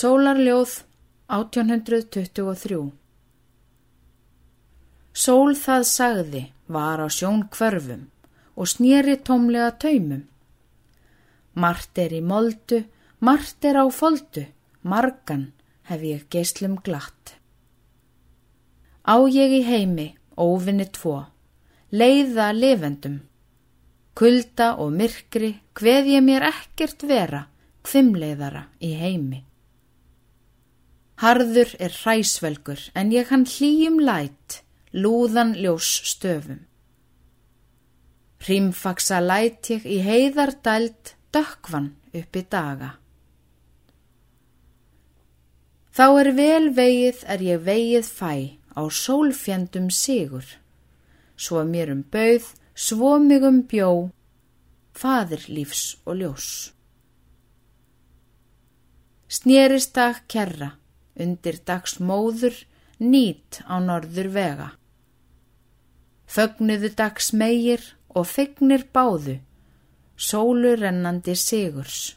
Sólarljóð 1823 Sól það sagði var á sjón kvörfum og snýri tómlega taumum. Mart er í moldu, mart er á foldu, margan hef ég geislum glatt. Á ég í heimi, óvinni tvo, leiða lifendum. Kulda og myrkri hveð ég mér ekkert vera, hvimleiðara í heimi. Harður er hræsvelgur en ég hann hlýjum lætt, lúðan ljós stöfum. Hrímfaksa læt ég í heiðar dælt dökkvan uppi daga. Þá er vel vegið er ég vegið fæ á sólfjandum sigur, svo mér um bauð, svo mig um bjó, fadir lífs og ljós. Snýrist dag kerra, undir dags móður, nýt á norður vega. Fögnuðu dags meir og fegnir báðu, sólu rennandi sigurs.